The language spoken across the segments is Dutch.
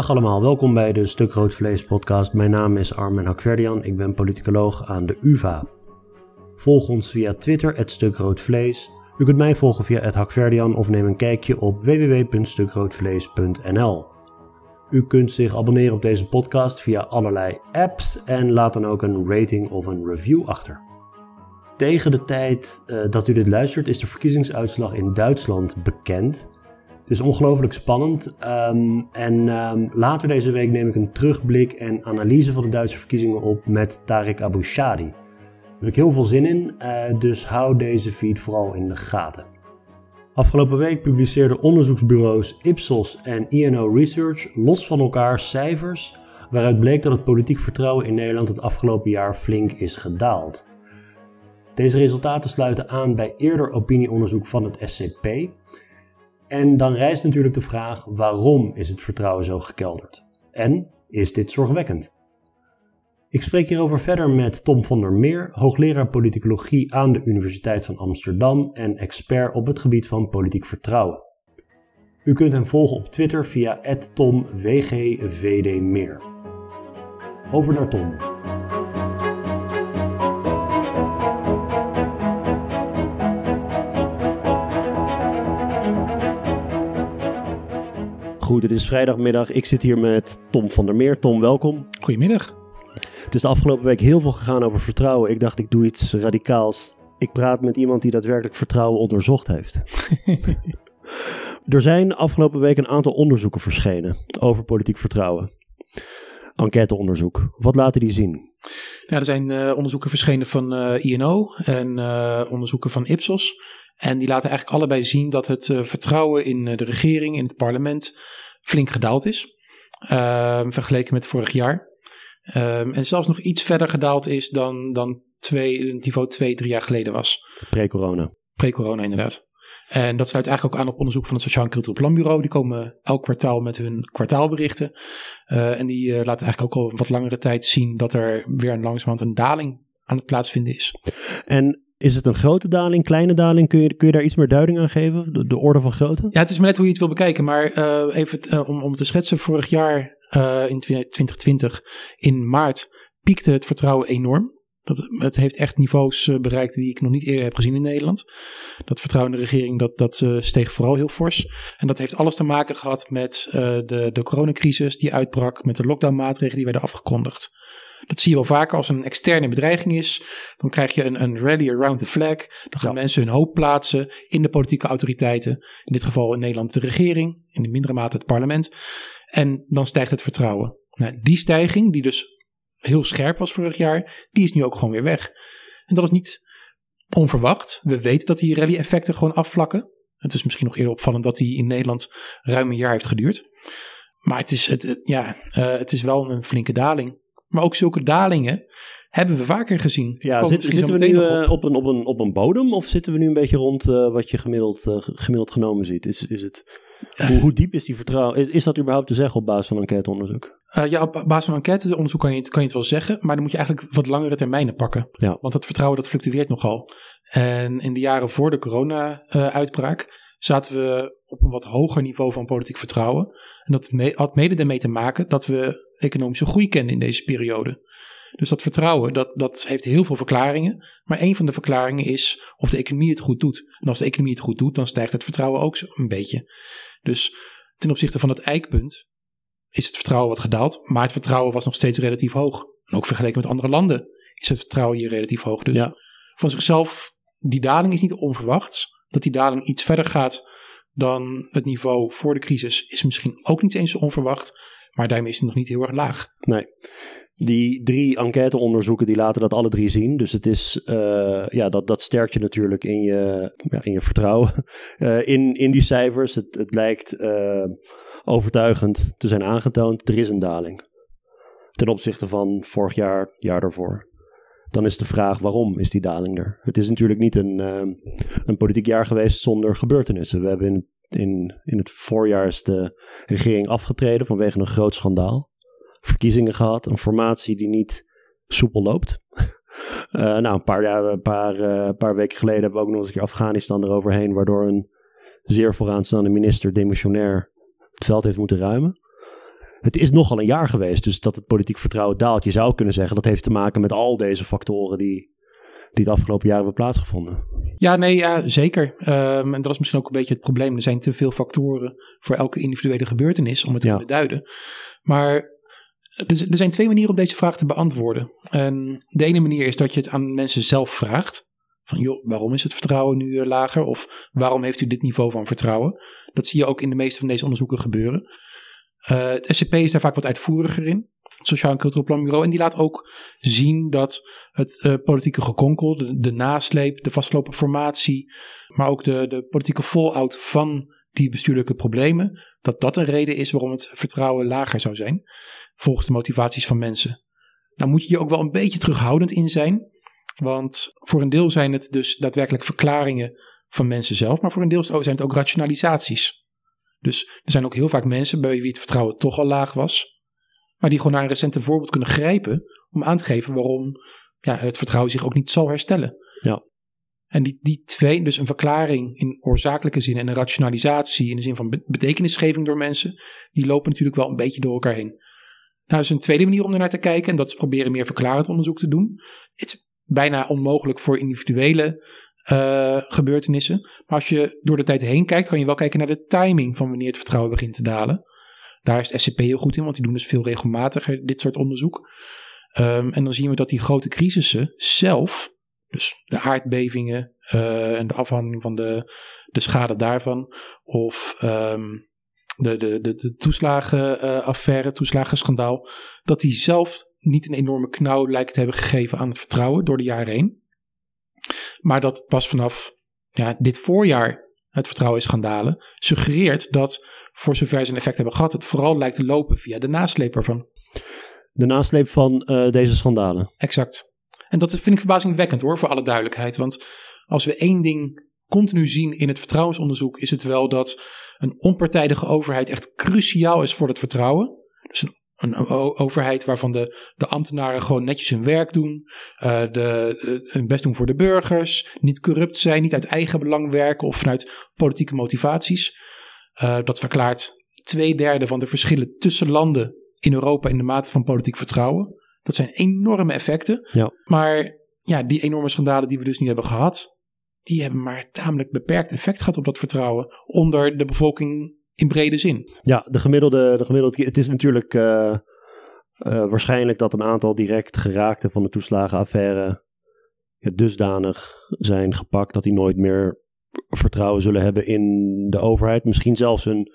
Dag allemaal, welkom bij de Stuk Rood Vlees podcast. Mijn naam is Armen Hakverdian, ik ben politicoloog aan de UvA. Volg ons via Twitter, het Stuk Rood Vlees. U kunt mij volgen via het Hakverdian of neem een kijkje op www.stukroodvlees.nl. U kunt zich abonneren op deze podcast via allerlei apps en laat dan ook een rating of een review achter. Tegen de tijd uh, dat u dit luistert is de verkiezingsuitslag in Duitsland bekend. Is ongelooflijk spannend. Um, en um, later deze week neem ik een terugblik en analyse van de Duitse verkiezingen op met Tariq Abu Shadi. Daar heb ik heel veel zin in, uh, dus hou deze feed vooral in de gaten. Afgelopen week publiceerden onderzoeksbureaus Ipsos en INO Research los van elkaar cijfers waaruit bleek dat het politiek vertrouwen in Nederland het afgelopen jaar flink is gedaald. Deze resultaten sluiten aan bij eerder opinieonderzoek van het SCP. En dan rijst natuurlijk de vraag: waarom is het vertrouwen zo gekelderd? En is dit zorgwekkend? Ik spreek hierover verder met Tom van der Meer, hoogleraar politicologie aan de Universiteit van Amsterdam en expert op het gebied van politiek vertrouwen. U kunt hem volgen op Twitter via @tomwgvdmeer. Over naar Tom. Goed, het is vrijdagmiddag. Ik zit hier met Tom van der Meer. Tom, welkom. Goedemiddag. Het is de afgelopen week heel veel gegaan over vertrouwen. Ik dacht, ik doe iets radicaals. Ik praat met iemand die daadwerkelijk vertrouwen onderzocht heeft. er zijn afgelopen week een aantal onderzoeken verschenen over politiek vertrouwen. Enquêteonderzoek. Wat laten die zien? Ja, er zijn uh, onderzoeken verschenen van uh, INO en uh, onderzoeken van Ipsos. En die laten eigenlijk allebei zien dat het vertrouwen in de regering, in het parlement, flink gedaald is. Ehm, vergeleken met vorig jaar. Um, en zelfs nog iets verder gedaald is dan, dan twee, niveau 2, drie jaar geleden was. Pre-corona. Pre-corona, inderdaad. En dat sluit eigenlijk ook aan op onderzoek van het Sociaal en Cultureel Planbureau. Die komen elk kwartaal met hun kwartaalberichten. Uh, en die uh, laten eigenlijk ook al wat langere tijd zien dat er weer een langzamerhand een daling aan het plaatsvinden is. En is het een grote daling, kleine daling? Kun je, kun je daar iets meer duiding aan geven? De, de orde van grootte? Ja, het is maar net hoe je het wil bekijken. Maar uh, even om, om te schetsen, vorig jaar in 2020 in maart piekte het vertrouwen enorm. Dat, het heeft echt niveaus uh, bereikt die ik nog niet eerder heb gezien in Nederland. Dat vertrouwen in de regering dat, dat uh, steeg vooral heel fors. En dat heeft alles te maken gehad met uh, de, de coronacrisis die uitbrak, met de lockdownmaatregelen die werden afgekondigd. Dat zie je wel vaker als er een externe bedreiging is. Dan krijg je een, een rally around the flag. Dan gaan ja. mensen hun hoop plaatsen in de politieke autoriteiten. In dit geval in Nederland de regering, in de mindere mate het parlement. En dan stijgt het vertrouwen. Nou, die stijging, die dus heel scherp was vorig jaar, die is nu ook gewoon weer weg. En dat is niet onverwacht. We weten dat die rally-effecten gewoon afvlakken. Het is misschien nog eerder opvallend dat die in Nederland ruim een jaar heeft geduurd. Maar het is, het, het ja, uh, het is wel een flinke daling. Maar ook zulke dalingen hebben we vaker gezien. Ja, zit, zitten we nu uh, op, een, op, een, op een bodem of zitten we nu een beetje rond uh, wat je gemiddeld, gemiddeld genomen ziet? Is, is het, hoe, hoe diep is die vertrouwen? Is, is dat überhaupt te zeggen op basis van enquêteonderzoek? Uh, ja, op basis van enquêteonderzoek kan je, het, kan je het wel zeggen, maar dan moet je eigenlijk wat langere termijnen pakken. Ja. Want dat vertrouwen dat fluctueert nogal. En in de jaren voor de corona-uitbraak uh, zaten we op een wat hoger niveau van politiek vertrouwen. En dat me had mede ermee te maken dat we economische groei kenden in deze periode. Dus dat vertrouwen, dat, dat heeft heel veel verklaringen. Maar een van de verklaringen is of de economie het goed doet. En als de economie het goed doet, dan stijgt het vertrouwen ook een beetje. Dus ten opzichte van het eikpunt is het vertrouwen wat gedaald. Maar het vertrouwen was nog steeds relatief hoog. En ook vergeleken met andere landen is het vertrouwen hier relatief hoog. Dus ja. van zichzelf, die daling is niet onverwacht. Dat die daling iets verder gaat dan het niveau voor de crisis is misschien ook niet eens zo onverwacht. Maar daarmee is het nog niet heel erg laag. Nee. Die drie enquêteonderzoeken die laten dat alle drie zien. Dus het is, uh, ja, dat, dat sterkt je natuurlijk in je, ja, in je vertrouwen uh, in, in die cijfers. Het, het lijkt uh, overtuigend te zijn aangetoond. Er is een daling. Ten opzichte van vorig jaar, jaar daarvoor. Dan is de vraag waarom is die daling er? Het is natuurlijk niet een, een politiek jaar geweest zonder gebeurtenissen. We hebben in, in, in het voorjaar is de regering afgetreden vanwege een groot schandaal verkiezingen gehad. Een formatie die niet soepel loopt. Uh, nou, een paar, jaar, een paar, uh, paar weken geleden hebben we ook nog eens een keer Afghanistan eroverheen. Waardoor een zeer vooraanstaande minister demissionair het veld heeft moeten ruimen. het is nogal een jaar geweest, dus dat het politiek vertrouwen daalt. Je zou kunnen zeggen dat heeft te maken met al deze factoren die, die het afgelopen jaar hebben plaatsgevonden. Ja, nee, ja, zeker. Um, en dat is misschien ook een beetje het probleem. Er zijn te veel factoren voor elke individuele gebeurtenis om het te Ja. kunnen duiden. Maar er zijn twee manieren om deze vraag te beantwoorden. En de ene manier is dat je het aan mensen zelf vraagt. Van joh, waarom is het vertrouwen nu eh, lager? Of waarom heeft u dit niveau van vertrouwen? Dat zie je ook in de meeste van deze onderzoeken gebeuren. Eh, het SCP is daar vaak wat uitvoeriger in. Het Sociaal en Cultureel Planbureau. En die laat ook zien dat het eh, politieke gekonkel, de, nasleep, de vastgelopen formatie, maar ook de, de politieke fallout van die bestuurlijke problemen, dat dat een reden is waarom het vertrouwen lager zou zijn, volgens de motivaties van mensen. Nou moet je hier ook wel een beetje terughoudend in zijn, want voor een deel zijn het dus daadwerkelijk verklaringen van mensen zelf, maar voor een deel zijn het ook rationalisaties. Dus er zijn ook heel vaak mensen bij wie het vertrouwen toch al laag was, maar die gewoon naar een recente voorbeeld kunnen grijpen om aan te geven waarom ja, het vertrouwen zich ook niet zal herstellen. Ja. En die, die twee, dus een verklaring in oorzakelijke zin en een rationalisatie in de zin van be- betekenisgeving door mensen, die lopen natuurlijk wel een beetje door elkaar heen. Nou, is een tweede manier om ernaar te kijken en dat is proberen meer verklarend onderzoek te doen. Het is bijna onmogelijk voor individuele eh, gebeurtenissen. Maar als je door de tijd heen kijkt, kan je wel kijken naar de timing van wanneer het vertrouwen begint te dalen. Daar is het SCP heel goed in, want die doen dus veel regelmatiger dit soort onderzoek. Ehm, en dan zien we dat die grote crisissen zelf, dus de aardbevingen eh, en de afhandeling van de, de schade daarvan, of ehm, de, de, de, de toeslagenaffaire, toeslagenschandaal, dat die zelf niet een enorme knauw lijkt te hebben gegeven aan het vertrouwen door de jaren heen. Maar dat pas vanaf ja, dit voorjaar het vertrouwen is gaan dalen, suggereert dat voor zover ze een effect hebben gehad, het vooral lijkt te lopen via de nasleep ervan. De nasleep van eh, deze schandalen. Exact. En dat vind ik verbazingwekkend hoor, voor alle duidelijkheid. Want als we één ding continu zien in het vertrouwensonderzoek, is het wel dat een onpartijdige overheid echt cruciaal is voor het vertrouwen. Dus een, een overheid waarvan de, de ambtenaren gewoon netjes hun werk doen, eh, de, de- hun best doen voor de burgers, niet corrupt zijn, niet uit eigen belang werken of vanuit politieke motivaties. Eh, dat verklaart twee derde van de verschillen tussen landen in Europa in de mate van politiek vertrouwen. Dat zijn enorme effecten. Ja. Maar ja, die enorme schandalen die we dus nu hebben gehad, die hebben maar tamelijk beperkt effect gehad op dat vertrouwen onder de bevolking in brede zin. Ja, de gemiddelde, de gemiddelde. Het is natuurlijk eh, eh, waarschijnlijk dat een aantal direct geraakten van de toeslagenaffaire ja, dusdanig zijn gepakt dat die nooit meer vertrouwen zullen hebben in de overheid. Misschien zelfs een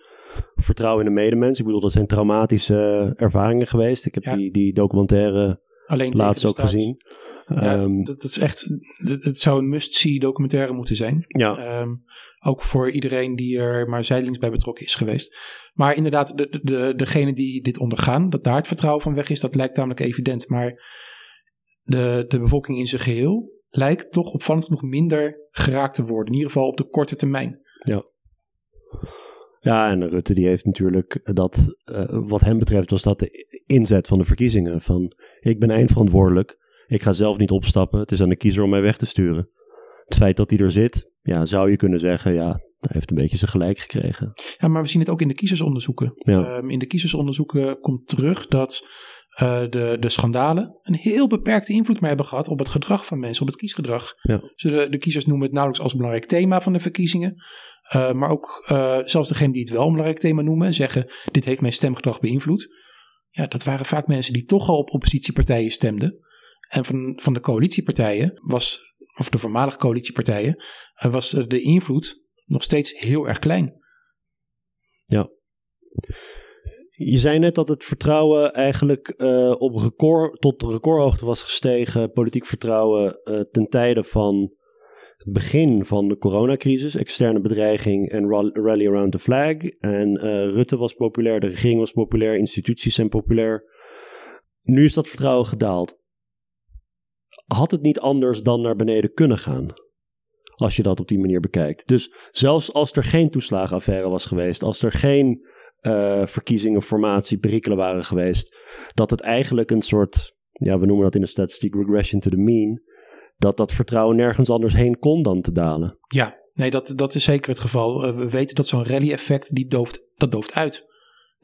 vertrouwen in de medemens. Ik bedoel, dat zijn traumatische ervaringen geweest. Ik heb Ja. die, die documentaire Alleen laatst ook gezien. Ja, Ehm, dat, dat is echt, het het zou een must-see documentaire moeten zijn. ja, Ehm, ook voor iedereen die er maar zijdelings bij betrokken is geweest. Maar inderdaad, de, de, de, degene die dit ondergaan, dat daar het vertrouwen van weg is, dat lijkt namelijk evident. Maar de, de bevolking in zijn geheel lijkt toch opvallend genoeg minder geraakt te worden. In ieder geval op de korte termijn. Ja, en Rutte die heeft natuurlijk dat, eh, wat hem betreft, was dat de inzet van de verkiezingen. Van, ik ben eindverantwoordelijk, ik ga zelf niet opstappen, het is aan de kiezer om mij weg te sturen. Het feit dat hij er zit, ja, zou je kunnen zeggen, ja, hij heeft een beetje zijn gelijk gekregen. Ja, maar we zien het ook in de kiezersonderzoeken. Ja. Ehm, in de kiezersonderzoeken komt terug dat eh, de, de schandalen een heel beperkte invloed maar hebben gehad op het gedrag van mensen, op het kiesgedrag. Ja. Dus de, de kiezers noemen het nauwelijks als belangrijk thema van de verkiezingen. Eh, maar ook eh, zelfs degenen die het wel een belangrijk thema noemen, zeggen: Dit heeft mijn stemgedrag beïnvloed. Ja, dat waren vaak mensen die toch al op oppositiepartijen stemden. En van, van de coalitiepartijen was, of de voormalige coalitiepartijen, eh, was eh, de invloed nog steeds heel erg klein. Je zei net dat het vertrouwen eigenlijk eh, op record, tot recordhoogte was gestegen, politiek vertrouwen, ten tijde van het begin van de coronacrisis, externe bedreiging en ra- rally around the flag. En Rutte was populair, de regering was populair, instituties zijn populair. Nu is dat vertrouwen gedaald. Had het niet anders dan naar beneden kunnen gaan? Als je dat op die manier bekijkt. Dus zelfs als er geen toeslagenaffaire was geweest, als er geen eh, verkiezingen, formatie, perikelen waren geweest, dat het eigenlijk een soort, ja, we noemen dat in de statistiek regression to the mean, dat dat vertrouwen nergens anders heen kon dan te dalen. Ja, nee, dat, dat is zeker het geval. Eh, we weten dat zo'n rally-effect, die dooft, dat dooft uit.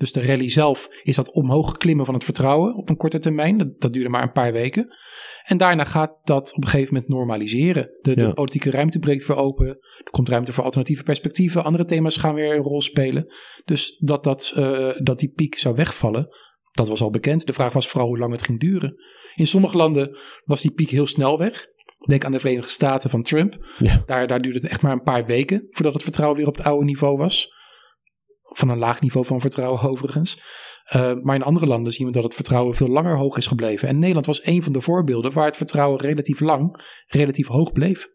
Dus de rally zelf is dat omhoog klimmen van het vertrouwen op een korte termijn. Dat, dat duurde maar een paar weken. En daarna gaat dat op een gegeven moment normaliseren. De, de politieke ruimte breekt weer open. Er komt ruimte voor alternatieve perspectieven. Andere thema's gaan weer een rol spelen. Dus dat, dat, eh, dat die piek zou wegvallen, dat was al bekend. De vraag was vooral hoe lang het ging duren. In sommige landen was die piek heel snel weg. Denk aan de Verenigde Staten van Trump. Ja. Daar, daar duurde het echt maar een paar weken voordat het vertrouwen weer op het oude niveau was. Van een laag niveau van vertrouwen overigens. Uh, maar in andere landen zien we dat het vertrouwen veel langer hoog is gebleven. En Nederland was een van de voorbeelden waar het vertrouwen relatief lang, relatief hoog bleef.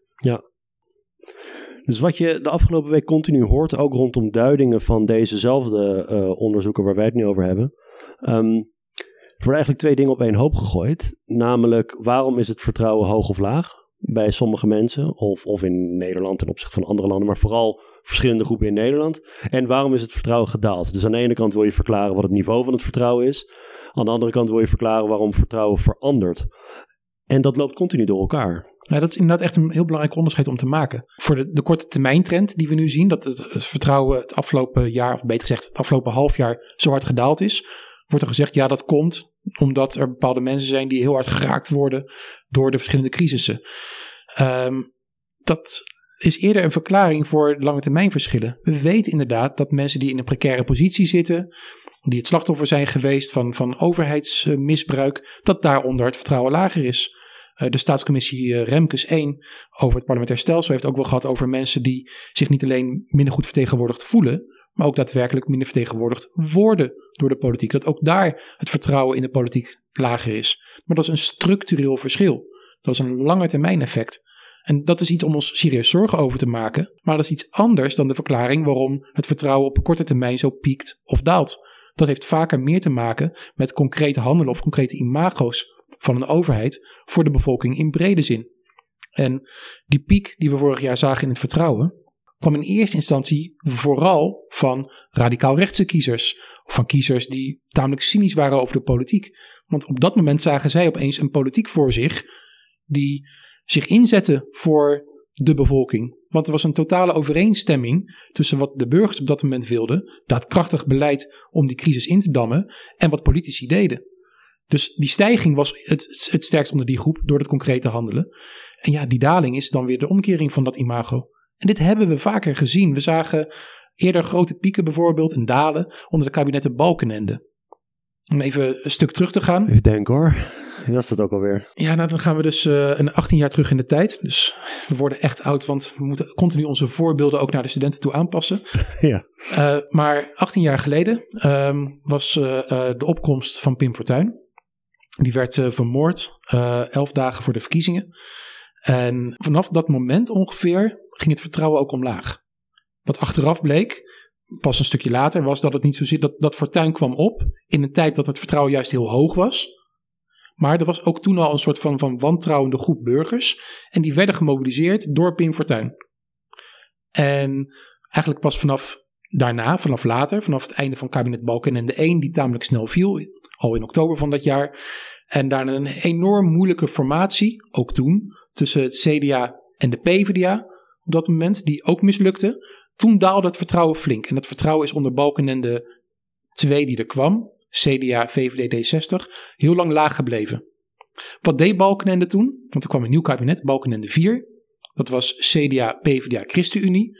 Dus wat je de afgelopen week continu hoort, ook rondom duidingen van dezezelfde uh, onderzoeken waar wij het nu over hebben. Um, er worden eigenlijk twee dingen op één hoop gegooid. Namelijk, waarom is het vertrouwen hoog of laag bij sommige mensen? Of, of in Nederland ten opzichte van andere landen, maar vooral verschillende groepen in Nederland. En waarom is het vertrouwen gedaald? Dus aan de ene kant wil je verklaren wat het niveau van het vertrouwen is. Aan de andere kant wil je verklaren waarom vertrouwen verandert. En dat loopt continu door elkaar. Ja, dat is inderdaad echt een heel belangrijk onderscheid om te maken. Voor de, de korte termijn trend die we nu zien, dat het, het, vertrouwen het afgelopen jaar, of beter gezegd het afgelopen half jaar zo hard gedaald is, wordt er gezegd, ja dat komt omdat er bepaalde mensen zijn die heel hard geraakt worden door de verschillende crisissen. Um, dat is eerder een verklaring voor lange termijn verschillen. We weten inderdaad dat mensen die in een precaire positie zitten, die het slachtoffer zijn geweest van, van overheidsmisbruik, dat daaronder het vertrouwen lager is. De staatscommissie Remkes 1 over het parlementair stelsel heeft ook wel gehad over mensen die zich niet alleen minder goed vertegenwoordigd voelen, maar ook daadwerkelijk minder vertegenwoordigd worden door de politiek. Dat ook daar het vertrouwen in de politiek lager is. Maar dat is een structureel verschil. Dat is een lange termijn effect. En dat is iets om ons serieus zorgen over te maken. Maar dat is iets anders dan de verklaring waarom het vertrouwen op korte termijn zo piekt of daalt. Dat heeft vaker meer te maken met concrete handelen of concrete imago's van een overheid voor de bevolking in brede zin. En die piek die we vorig jaar zagen in het vertrouwen, kwam in eerste instantie vooral van radicaal rechtse kiezers. Of van kiezers die tamelijk cynisch waren over de politiek. Want op dat moment zagen zij opeens een politiek voor zich die zich inzette voor de bevolking. Want er was een totale overeenstemming tussen wat de burgers op dat moment wilden, daadkrachtig beleid om die crisis in te dammen, en wat politici deden. Dus die stijging was het, het sterkst onder die groep door het concrete handelen. En ja, die daling is dan weer de omkering van dat imago. En dit hebben we vaker gezien. We zagen eerder grote pieken bijvoorbeeld en dalen onder de kabinetten Balkenende. Om even een stuk terug te gaan. Even denken hoor. Wie was dat ook alweer? Ja, nou dan gaan we dus uh, een 18 jaar terug in de tijd. Dus we worden echt oud, want we moeten continu onze voorbeelden ook naar de studenten toe aanpassen. Ja. Uh, maar 18 jaar geleden um, was uh, de opkomst van Pim Fortuyn. Die werd vermoord elf dagen voor de verkiezingen. En vanaf dat moment ongeveer ging het vertrouwen ook omlaag. Wat achteraf bleek, pas een stukje later, was dat het niet zozeer dat, dat Fortuyn kwam op in een tijd dat het vertrouwen juist heel hoog was. Maar er was ook toen al een soort van, van wantrouwende groep burgers. En die werden gemobiliseerd door Pim Fortuyn. En eigenlijk pas vanaf daarna, vanaf later, vanaf het einde van kabinet Balkenende 1, die tamelijk snel viel, al in oktober van dat jaar. En daarna een enorm moeilijke formatie, ook toen, tussen het CDA en de PvdA op dat moment, die ook mislukte. Toen daalde het vertrouwen flink. En dat vertrouwen is onder Balkenende 2 die er kwam, CDA, VVD, D60, heel lang laag gebleven. Wat deed Balkenende toen? Want er kwam een nieuw kabinet, Balkenende 4. Dat was CDA, PvdA, ChristenUnie.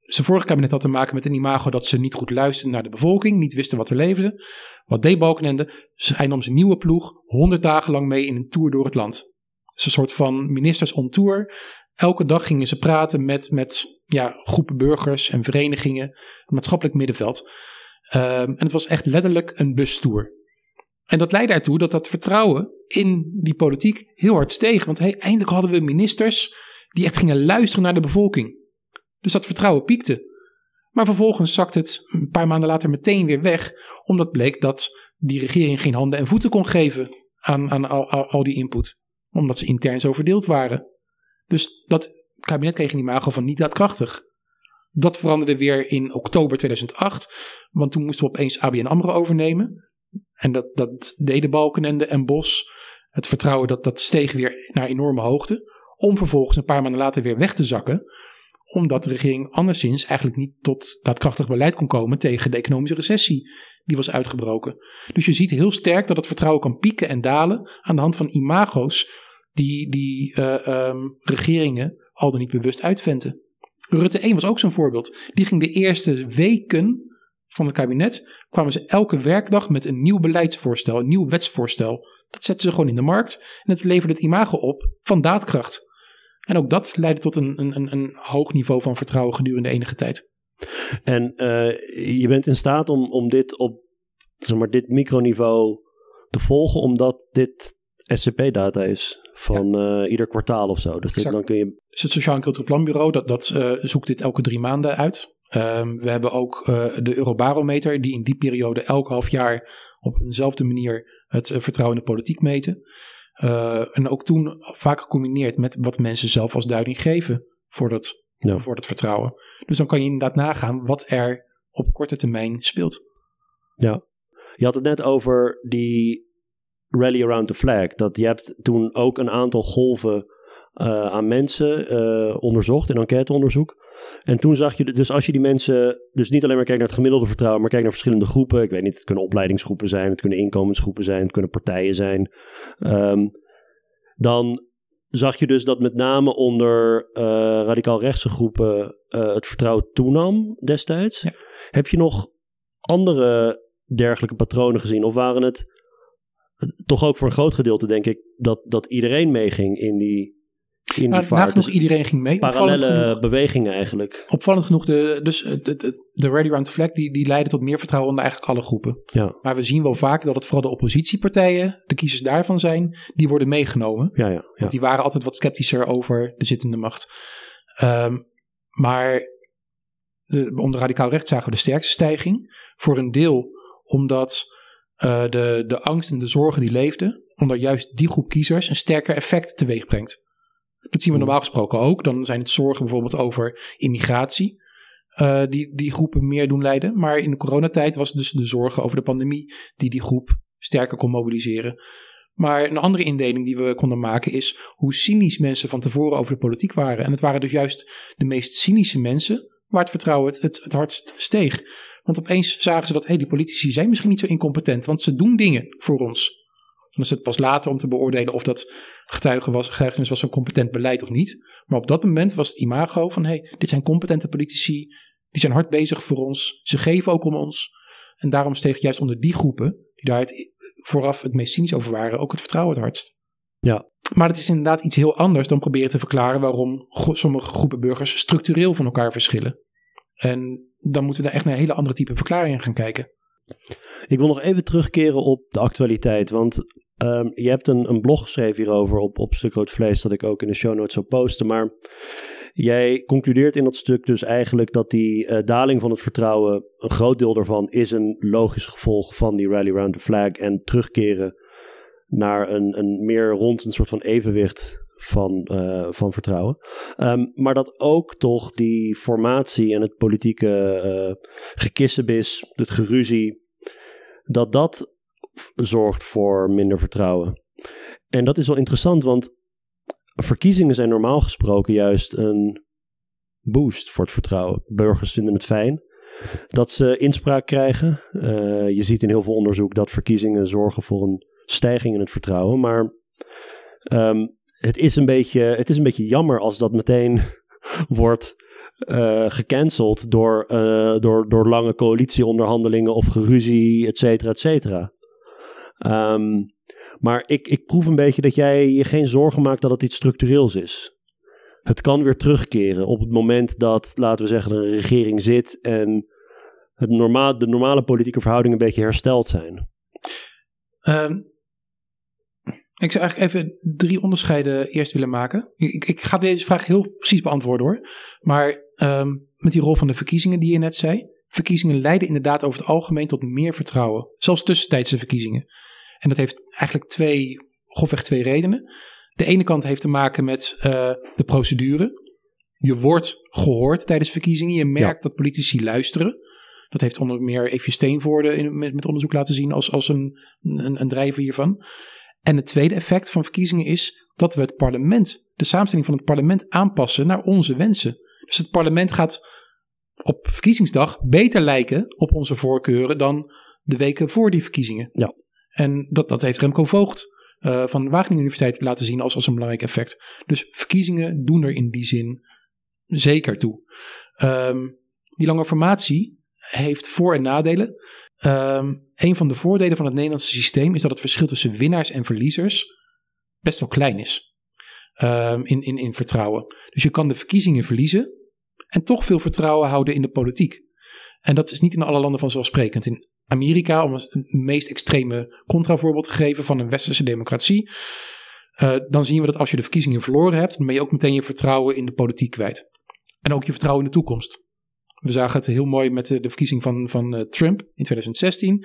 Zijn vorige kabinet had te maken met een imago dat ze niet goed luisterden naar de bevolking, niet wisten wat er leefde. Wat deed Balkenende? Hij nam zijn nieuwe ploeg 100 dagen lang mee in een tour door het land. Dus een soort van ministers on tour. Elke dag gingen ze praten met, met ja, groepen burgers en verenigingen, het maatschappelijk middenveld. Um, en het was echt letterlijk een bustoer. En dat leidde ertoe dat dat vertrouwen in die politiek heel hard steeg. Want hey, eindelijk hadden we ministers die echt gingen luisteren naar de bevolking. Dus dat vertrouwen piekte. Maar vervolgens zakte het een paar maanden later meteen weer weg. Omdat bleek dat die regering geen handen en voeten kon geven aan, aan al, al die input. Omdat ze intern zo verdeeld waren. Dus dat kabinet kreeg een imago van niet daadkrachtig. Dat veranderde weer in oktober 2008. Want toen moesten we opeens ABN AMRO overnemen. En dat, dat deden Balkenende en Bos. Het vertrouwen dat, dat steeg weer naar enorme hoogte. Om vervolgens een paar maanden later weer weg te zakken. omdat de regering anderszins eigenlijk niet tot daadkrachtig beleid kon komen tegen de economische recessie die was uitgebroken. Dus je ziet heel sterk dat het vertrouwen kan pieken en dalen aan de hand van imago's die, die uh, um, regeringen al dan niet bewust uitventen. Rutte 1 was ook zo'n voorbeeld. Die ging de eerste weken van het kabinet, kwamen ze elke werkdag met een nieuw beleidsvoorstel, een nieuw wetsvoorstel. Dat zetten ze gewoon in de markt en het leverde het imago op van daadkracht. En ook dat leidde tot een, een, een hoog niveau van vertrouwen gedurende enige tijd. En uh, je bent in staat om, om dit op zeg maar, dit microniveau te volgen, omdat dit SCP-data is van ja. uh, ieder kwartaal of zo. Dus dit, dan kun je... Dus het Sociaal en Cultureel Planbureau dat, dat uh, zoekt dit elke drie maanden uit. Um, we hebben ook uh, de Eurobarometer, die in die periode elk half jaar op eenzelfde manier het vertrouwen in de politiek meten. en ook toen vaak gecombineerd met wat mensen zelf als duiding geven voor dat, ja. voor dat vertrouwen. Dus dan kan je inderdaad nagaan wat er op korte termijn speelt. Ja, je had het net over die rally around the flag. Dat je hebt toen ook een aantal golven uh, aan mensen uh, onderzocht in enquêteonderzoek. En toen zag je, dus als je die mensen, dus niet alleen maar kijkt naar het gemiddelde vertrouwen, maar kijkt naar verschillende groepen. Ik weet niet, het kunnen opleidingsgroepen zijn, het kunnen inkomensgroepen zijn, het kunnen partijen zijn. Um, dan zag je dus dat met name onder uh, radicaal rechtse groepen het vertrouwen toenam destijds. Ja. Heb je nog andere dergelijke patronen gezien? Of waren het toch ook voor een groot gedeelte, denk ik, dat, dat iedereen meeging in die, in nou, die vaart. Nagenoeg dus iedereen ging mee. Parallele bewegingen eigenlijk. Opvallend genoeg, de, dus de, de, de Ready Round the Flag, die, die leidde tot meer vertrouwen onder eigenlijk alle groepen. Ja. Maar we zien wel vaak dat het vooral de oppositiepartijen, de kiezers daarvan zijn, die worden meegenomen. Ja, ja, ja. Want die waren altijd wat sceptischer over de zittende macht. Um, maar de, onder radicaal recht zagen we de sterkste stijging. Voor een deel omdat uh, de, de angst en de zorgen die leefden, onder juist die groep kiezers een sterker effect teweeg brengt. Dat zien we normaal gesproken ook. Dan zijn het zorgen bijvoorbeeld over immigratie, uh, die die groepen meer doen leiden. Maar in de coronatijd was het dus de zorgen over de pandemie die die groep sterker kon mobiliseren. Maar een andere indeling die we konden maken is hoe cynisch mensen van tevoren over de politiek waren. En het waren dus juist de meest cynische mensen waar het vertrouwen het, het, het hardst steeg. Want opeens zagen ze dat hey, die politici zijn misschien niet zo incompetent, want ze doen dingen voor ons. Dan is het pas later om te beoordelen of dat getuige was, getuigenis was van competent beleid of niet. Maar op dat moment was het imago van hey, dit zijn competente politici, die zijn hard bezig voor ons, ze geven ook om ons. En daarom steeg juist onder die groepen, die daar het, vooraf het meest cynisch over waren, ook het vertrouwen het hardst. Ja. Maar het is inderdaad iets heel anders dan proberen te verklaren waarom sommige groepen burgers structureel van elkaar verschillen. En dan moeten we daar echt naar hele andere type verklaringen gaan kijken. Ik wil nog even terugkeren op de actualiteit. Want um, je hebt een, een blog geschreven hierover op, op Stuk Rood Vlees, dat ik ook in de show notes zou posten. Maar jij concludeert in dat stuk dus eigenlijk dat die uh, daling van het vertrouwen, een groot deel daarvan, is een logisch gevolg van die rally round the flag. En terugkeren naar een, een meer rond een soort van evenwicht van, uh, van vertrouwen. Um, maar dat ook toch die formatie en het politieke uh, het geruzie, dat dat zorgt voor minder vertrouwen. En dat is wel interessant, want verkiezingen zijn normaal gesproken juist een boost voor het vertrouwen. Burgers vinden het fijn dat ze inspraak krijgen. Uh, je ziet in heel veel onderzoek dat verkiezingen zorgen voor een stijging in het vertrouwen. Maar um, het, is een beetje, het is een beetje jammer als dat meteen wordt uh, gecanceld door, uh, door, door lange coalitieonderhandelingen of geruzie, et cetera, et cetera. Um, maar ik, ik proef een beetje dat jij je geen zorgen maakt dat het iets structureels is. Het kan weer terugkeren op het moment dat, laten we zeggen, een regering zit en het normaal, de normale politieke verhoudingen een beetje hersteld zijn. Um, ik zou eigenlijk even drie onderscheiden eerst willen maken. Ik, ik ga deze vraag heel precies beantwoorden hoor. Maar um, met die rol van de verkiezingen die je net zei. Verkiezingen leiden inderdaad over het algemeen tot meer vertrouwen. Zelfs tussentijdse verkiezingen. En dat heeft eigenlijk twee, grofweg twee redenen. De ene kant heeft te maken met uh, de procedure. Je wordt gehoord tijdens verkiezingen. Je merkt ja. dat politici luisteren. Dat heeft onder meer Evje Steenvoorde in, met, met onderzoek laten zien als, als een, een, een drijver hiervan. En het tweede effect van verkiezingen is dat we het parlement, de samenstelling van het parlement aanpassen naar onze wensen. Dus het parlement gaat op verkiezingsdag beter lijken op onze voorkeuren dan de weken voor die verkiezingen. Ja. En dat, dat heeft Remco Voogd uh, van de Wageningen Universiteit laten zien als, als een belangrijk effect. Dus verkiezingen doen er in die zin zeker toe. Um, die lange formatie heeft voor- en nadelen. Um, een van de voordelen van het Nederlandse systeem is dat het verschil tussen winnaars en verliezers best wel klein is. Um, in, in, in vertrouwen. Dus je kan de verkiezingen verliezen en toch veel vertrouwen houden in de politiek. En dat is niet in alle landen vanzelfsprekend. In Amerika, om het meest extreme contravoorbeeld te geven van een westerse democratie, uh, dan zien we dat als je de verkiezingen verloren hebt, dan ben je ook meteen je vertrouwen in de politiek kwijt. En ook je vertrouwen in de toekomst. We zagen het heel mooi met de, de verkiezing van, van uh, Trump in 2016.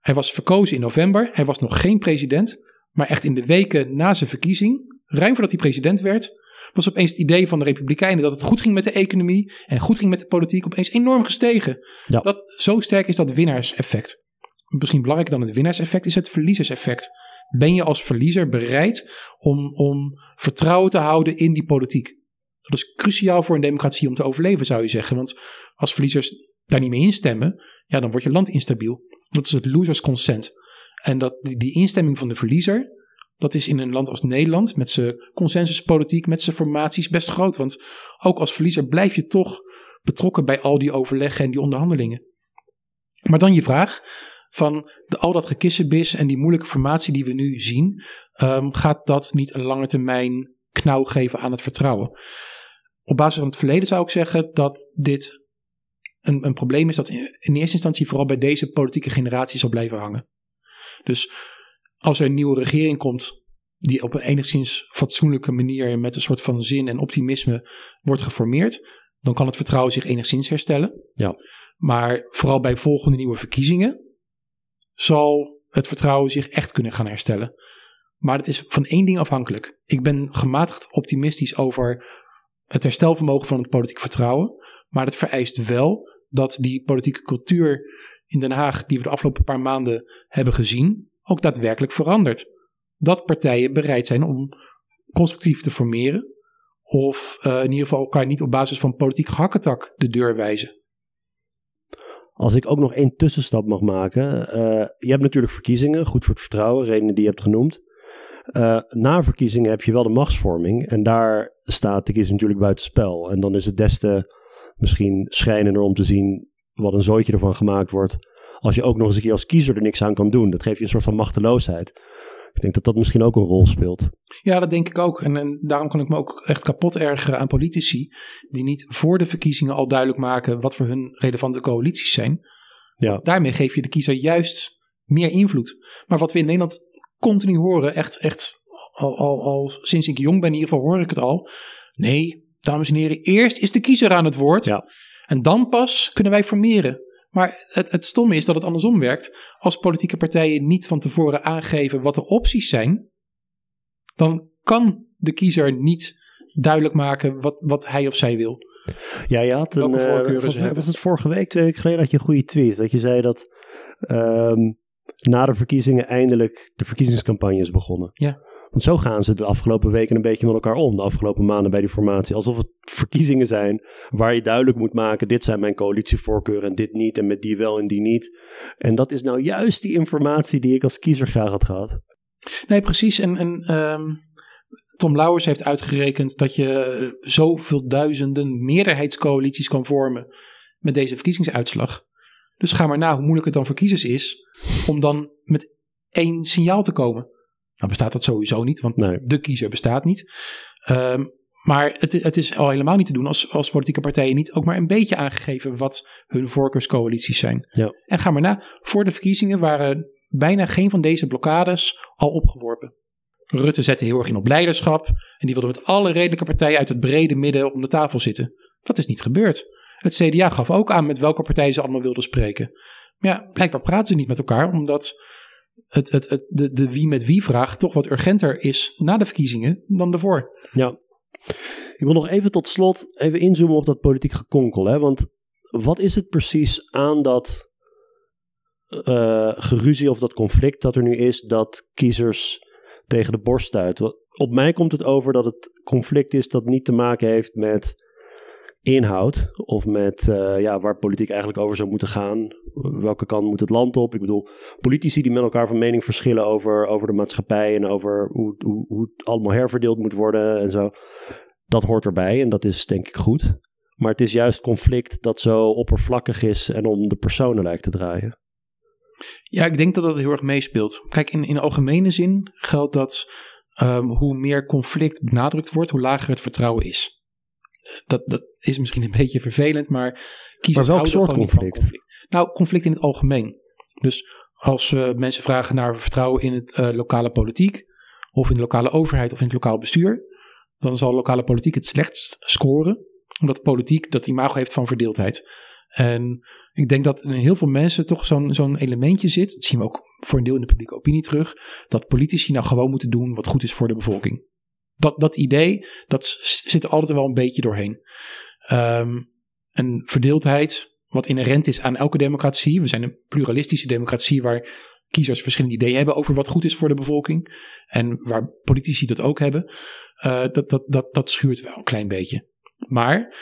Hij was verkozen in november. Hij was nog geen president. Maar echt in de weken na zijn verkiezing, ruim voordat hij president werd, was opeens het idee van de Republikeinen dat het goed ging met de economie en goed ging met de politiek opeens enorm gestegen. Ja. Dat, zo sterk is dat winnaarseffect. Misschien belangrijker dan het winnaarseffect is het verliezerseffect. Ben je als verliezer bereid om, om vertrouwen te houden in die politiek? Dat is cruciaal voor een democratie om te overleven, zou je zeggen. Want als verliezers daar niet mee instemmen, ja, dan wordt je land instabiel. Dat is het losers consent. En dat, die, instemming van de verliezer, dat is in een land als Nederland, met zijn consensuspolitiek, met zijn formaties, best groot. Want ook als verliezer blijf je toch betrokken bij al die overleggen en die onderhandelingen. Maar dan je vraag van de, al dat gekissenbis en die moeilijke formatie die we nu zien, um, gaat dat niet een lange termijn knauw geven aan het vertrouwen? Op basis van het verleden zou ik zeggen dat dit een, een probleem is dat in, in eerste instantie vooral bij deze politieke generatie zal blijven hangen. Dus als er een nieuwe regering komt die op een enigszins fatsoenlijke manier met een soort van zin en optimisme wordt geformeerd, dan kan het vertrouwen zich enigszins herstellen. Ja. Maar vooral bij volgende nieuwe verkiezingen zal het vertrouwen zich echt kunnen gaan herstellen. Maar het is van één ding afhankelijk. Ik ben gematigd optimistisch over het herstelvermogen van het politiek vertrouwen. Maar het vereist wel dat die politieke cultuur in Den Haag, die we de afgelopen paar maanden hebben gezien, ook daadwerkelijk verandert. Dat partijen bereid zijn om constructief te formeren. Of uh, in ieder geval elkaar niet op basis van politiek gehakketak de deur wijzen. Als ik ook nog één tussenstap mag maken. Uh, je hebt natuurlijk verkiezingen, goed voor het vertrouwen, redenen die je hebt genoemd. Uh, na verkiezingen heb je wel de machtsvorming. En daar staat de kiezer natuurlijk buitenspel. En dan is het des te misschien schrijnender om te zien wat een zooitje ervan gemaakt wordt. Als je ook nog eens een keer als kiezer er niks aan kan doen. Dat geeft je een soort van machteloosheid. Ik denk dat dat misschien ook een rol speelt. Ja, dat denk ik ook. En, en, daarom kan ik me ook echt kapot ergeren aan politici. die niet voor de verkiezingen al duidelijk maken. wat voor hun relevante coalities zijn. Ja. Daarmee geef je de kiezer juist meer invloed. Maar wat we in Nederland continu horen, echt, echt al, al, al sinds ik jong ben, in ieder geval hoor ik het al. Nee, dames en heren, eerst is de kiezer aan het woord. Ja. En dan pas kunnen wij formeren. Maar het, het stomme is dat het andersom werkt. Als politieke partijen niet van tevoren aangeven wat de opties zijn, dan kan de kiezer niet duidelijk maken wat, wat hij of zij wil. Ja, je had een. Uh, was het vorige week, twee weken geleden, had je een goede tweet. Dat je zei dat um, na de verkiezingen eindelijk de verkiezingscampagne is begonnen. Ja. Want zo gaan ze de afgelopen weken een beetje met elkaar om. De afgelopen maanden bij die formatie. Alsof het verkiezingen zijn waar je duidelijk moet maken: dit zijn mijn coalitievoorkeuren en dit niet. En met die wel en die niet. En dat is nou juist die informatie die ik als kiezer graag had gehad. Nee, precies. En, en um, Tom Lauwers heeft uitgerekend dat je zoveel duizenden meerderheidscoalities kan vormen met deze verkiezingsuitslag. Dus ga maar na hoe moeilijk het dan voor kiezers is om dan met één signaal te komen. Nou bestaat dat sowieso niet, want nee. de kiezer bestaat niet. Um, maar het, het, is al helemaal niet te doen als, als politieke partijen niet ook maar een beetje aangegeven wat hun voorkeurscoalities zijn. Ja. En ga maar na, voor de verkiezingen waren bijna geen van deze blokkades al opgeworpen. Rutte zette heel erg in op leiderschap en die wilde met alle redelijke partijen uit het brede midden om de tafel zitten. Dat is niet gebeurd. Het CDA gaf ook aan met welke partij ze allemaal wilden spreken. Maar ja, blijkbaar praten ze niet met elkaar, omdat het, het, het, de, de wie met wie vraag toch wat urgenter is na de verkiezingen dan daarvoor. Ja. Ik wil nog even tot slot even inzoomen op dat politiek gekonkel. Hè? Want wat is het precies aan dat uh, geruzie of dat conflict dat er nu is, dat kiezers tegen de borst stuit? Op mij komt het over dat het conflict is dat niet te maken heeft met inhoud of met uh, ja, waar politiek eigenlijk over zou moeten gaan. Welke kant moet het land op? Ik bedoel, politici die met elkaar van mening verschillen over, over de maatschappij en over hoe, hoe, hoe het allemaal herverdeeld moet worden en zo. Dat hoort erbij en dat is denk ik goed. Maar het is juist conflict dat zo oppervlakkig is en om de personen lijkt te draaien. Ja, ik denk dat dat heel erg meespeelt. Kijk, in, in algemene zin geldt dat um, hoe meer conflict benadrukt wordt, hoe lager het vertrouwen is. Dat, dat is misschien een beetje vervelend, maar kiezers maar welk soort conflict? conflict? Nou, conflict in het algemeen. Dus als we mensen vragen naar vertrouwen in het uh, lokale politiek, of in de lokale overheid of in het lokaal bestuur, dan zal lokale politiek het slechtst scoren, omdat politiek dat imago heeft van verdeeldheid. En ik denk dat in heel veel mensen toch zo'n zo'n elementje zit. Dat zien we ook voor een deel in de publieke opinie terug. Dat politici nou gewoon moeten doen wat goed is voor de bevolking. Dat, dat idee, dat zit er altijd wel een beetje doorheen. Um, een verdeeldheid, wat inherent is aan elke democratie. We zijn een pluralistische democratie waar kiezers verschillende ideeën hebben over wat goed is voor de bevolking. En waar politici dat ook hebben. Uh, dat, dat, dat, dat schuurt wel een klein beetje. Maar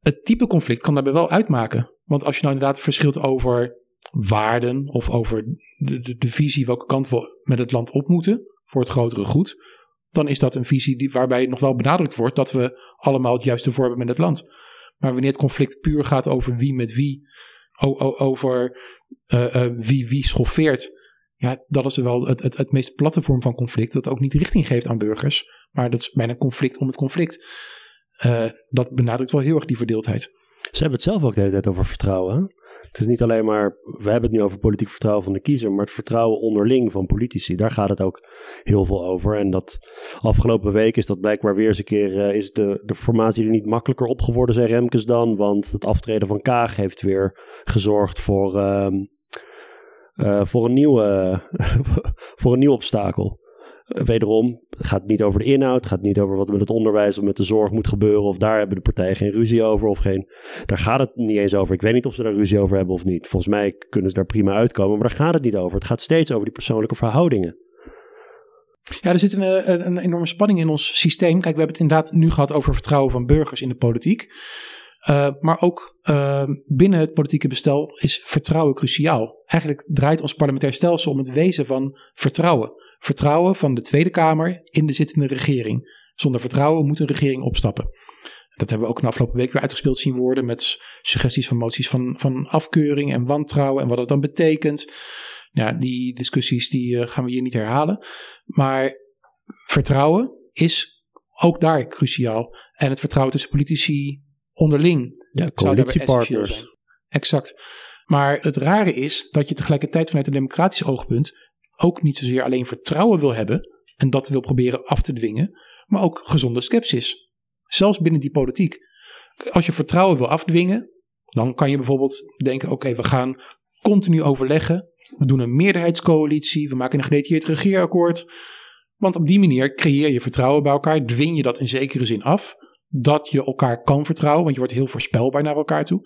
het type conflict kan daarbij wel uitmaken. Want als je nou inderdaad verschilt over waarden of over de, de, de, visie welke kant we met het land op moeten voor het grotere goed, dan is dat een visie die, waarbij nog wel benadrukt wordt dat we allemaal het juiste voor hebben met het land. Maar wanneer het conflict puur gaat over wie met wie, over uh, uh, wie wie schoffeert, ja, dat is wel het, het, het meest platte vorm van conflict, dat ook niet richting geeft aan burgers, maar dat is bijna conflict om het conflict. Uh, dat benadrukt wel heel erg die verdeeldheid. Ze hebben het zelf ook de hele tijd over vertrouwen. Het is niet alleen maar, we hebben het nu over politiek vertrouwen van de kiezer, maar het vertrouwen onderling van politici. Daar gaat het ook heel veel over. En dat afgelopen week is dat blijkbaar weer eens een keer, uh, is de, de formatie er niet makkelijker op geworden, zei Remkes dan. Want het aftreden van Kaag heeft weer gezorgd voor, uh, uh, voor, een, nieuwe, voor een nieuw obstakel wederom, het gaat niet over de inhoud, het gaat niet over wat met het onderwijs of met de zorg moet gebeuren, of daar hebben de partijen geen ruzie over of geen. Daar gaat het niet eens over. Ik weet niet of ze daar ruzie over hebben of niet. Volgens mij kunnen ze daar prima uitkomen, maar daar gaat het niet over. Het gaat steeds over die persoonlijke verhoudingen. Ja, er zit een, een, enorme spanning in ons systeem. Kijk, we hebben het inderdaad nu gehad over vertrouwen van burgers in de politiek. Uh, maar ook uh, binnen het politieke bestel is vertrouwen cruciaal. Eigenlijk draait ons parlementair stelsel om het wezen van vertrouwen vertrouwen van de Tweede Kamer in de zittende regering. Zonder vertrouwen moet een regering opstappen. Dat hebben we ook de afgelopen week weer uitgespeeld zien worden met suggesties van moties van, van afkeuring en wantrouwen en wat dat dan betekent. Ja, die discussies die uh, gaan we hier niet herhalen. Maar vertrouwen is ook daar cruciaal. En het vertrouwen tussen politici onderling ja, coalitiepartners. Exact. Maar het rare is dat je tegelijkertijd vanuit een democratisch oogpunt ook niet zozeer alleen vertrouwen wil hebben en dat wil proberen af te dwingen, maar ook gezonde sceptisch. Zelfs binnen die politiek. Als je vertrouwen wil afdwingen, dan kan je bijvoorbeeld denken: oké, we gaan continu overleggen. We doen een meerderheidscoalitie. We maken een gedetailleerd regeerakkoord. Want op die manier creëer je vertrouwen bij elkaar. Dwing je dat in zekere zin af. Dat je elkaar kan vertrouwen. Want je wordt heel voorspelbaar naar elkaar toe.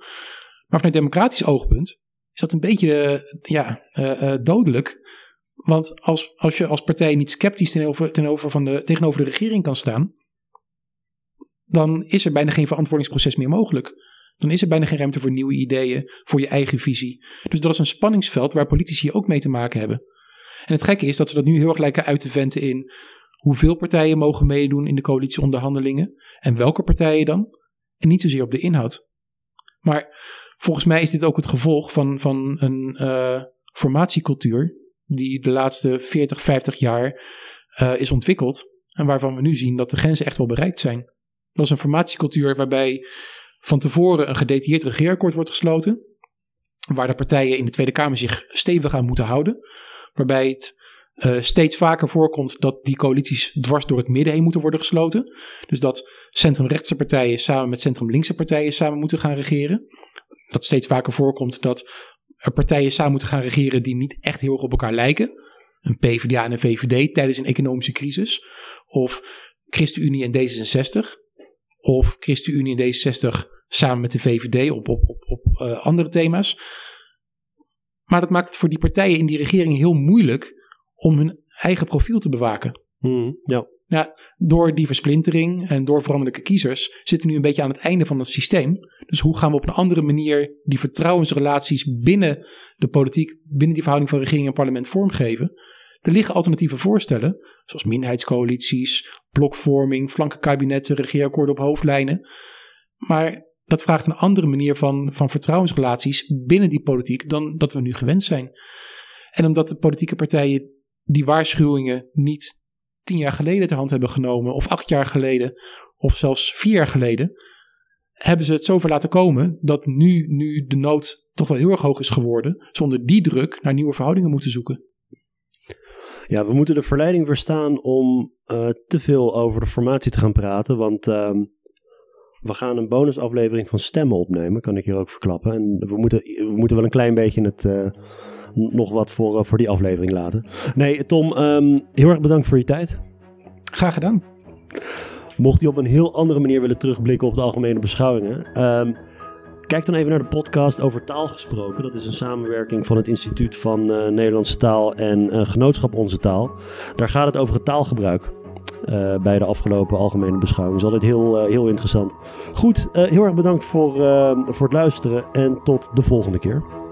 Maar vanuit democratisch oogpunt is dat een beetje ja, uh, uh, dodelijk. Want als, als je als partij niet sceptisch tegenover, tegenover, van de, tegenover de regering kan staan, dan is er bijna geen verantwoordingsproces meer mogelijk. Dan is er bijna geen ruimte voor nieuwe ideeën, voor je eigen visie. Dus dat is een spanningsveld waar politici ook mee te maken hebben. En het gekke is dat ze dat nu heel erg lijken uit te venten in hoeveel partijen mogen meedoen in de coalitieonderhandelingen en welke partijen dan. En niet zozeer op de inhoud. Maar volgens mij is dit ook het gevolg van, van een uh, formatiecultuur die de laatste 40, 50 jaar uh, is ontwikkeld. En waarvan we nu zien dat de grenzen echt wel bereikt zijn. Dat is een formatiecultuur waarbij van tevoren een gedetailleerd regeerakkoord wordt gesloten. Waar de partijen in de Tweede Kamer zich stevig aan moeten houden. Waarbij het uh, steeds vaker voorkomt dat die coalities dwars door het midden heen moeten worden gesloten. Dus dat centrumrechtse partijen samen met centrumlinkse partijen samen moeten gaan regeren. Dat steeds vaker voorkomt dat er partijen samen moeten gaan regeren die niet echt heel erg op elkaar lijken. Een PvdA en een VVD tijdens een economische crisis. Of ChristenUnie en D66. Of ChristenUnie en D66 samen met de VVD op, op, op, op uh, andere thema's. Maar dat maakt het voor die partijen in die regering heel moeilijk om hun eigen profiel te bewaken. Hmm, ja. Nou, door die versplintering en door veranderlijke kiezers zitten we nu een beetje aan het einde van het systeem. Dus hoe gaan we op een andere manier die vertrouwensrelaties binnen de politiek, binnen die verhouding van regering en parlement vormgeven? Er liggen alternatieve voorstellen, zoals minderheidscoalities, blokvorming, flankenkabinetten, regeerakkoorden op hoofdlijnen. Maar dat vraagt een andere manier van, van vertrouwensrelaties binnen die politiek dan dat we nu gewend zijn. En omdat de politieke partijen die waarschuwingen niet tien jaar geleden ter hand hebben genomen, of acht jaar geleden, of zelfs vier jaar geleden, hebben ze het zover laten komen dat nu, nu de nood toch wel heel erg hoog is geworden, zonder die druk naar nieuwe verhoudingen moeten zoeken. Ja, we moeten de verleiding verstaan om uh, te veel over de formatie te gaan praten, want uh, we gaan een bonusaflevering van stemmen opnemen, kan ik hier ook verklappen. En we moeten, we moeten wel een klein beetje het, uh, nog wat voor, uh, voor die aflevering laten. Nee, Tom, um, heel erg bedankt voor je tijd. Graag gedaan. Mocht je op een heel andere manier willen terugblikken op de algemene beschouwingen. Um, Kijk dan even naar de podcast over taal gesproken. Dat is een samenwerking van het Instituut van uh, Nederlandse Taal en uh, Genootschap Onze Taal. Daar gaat het over het taalgebruik. Uh, bij de afgelopen algemene beschouwing. Dat is altijd heel, heel interessant. Goed, heel erg bedankt voor, voor het luisteren en tot de volgende keer.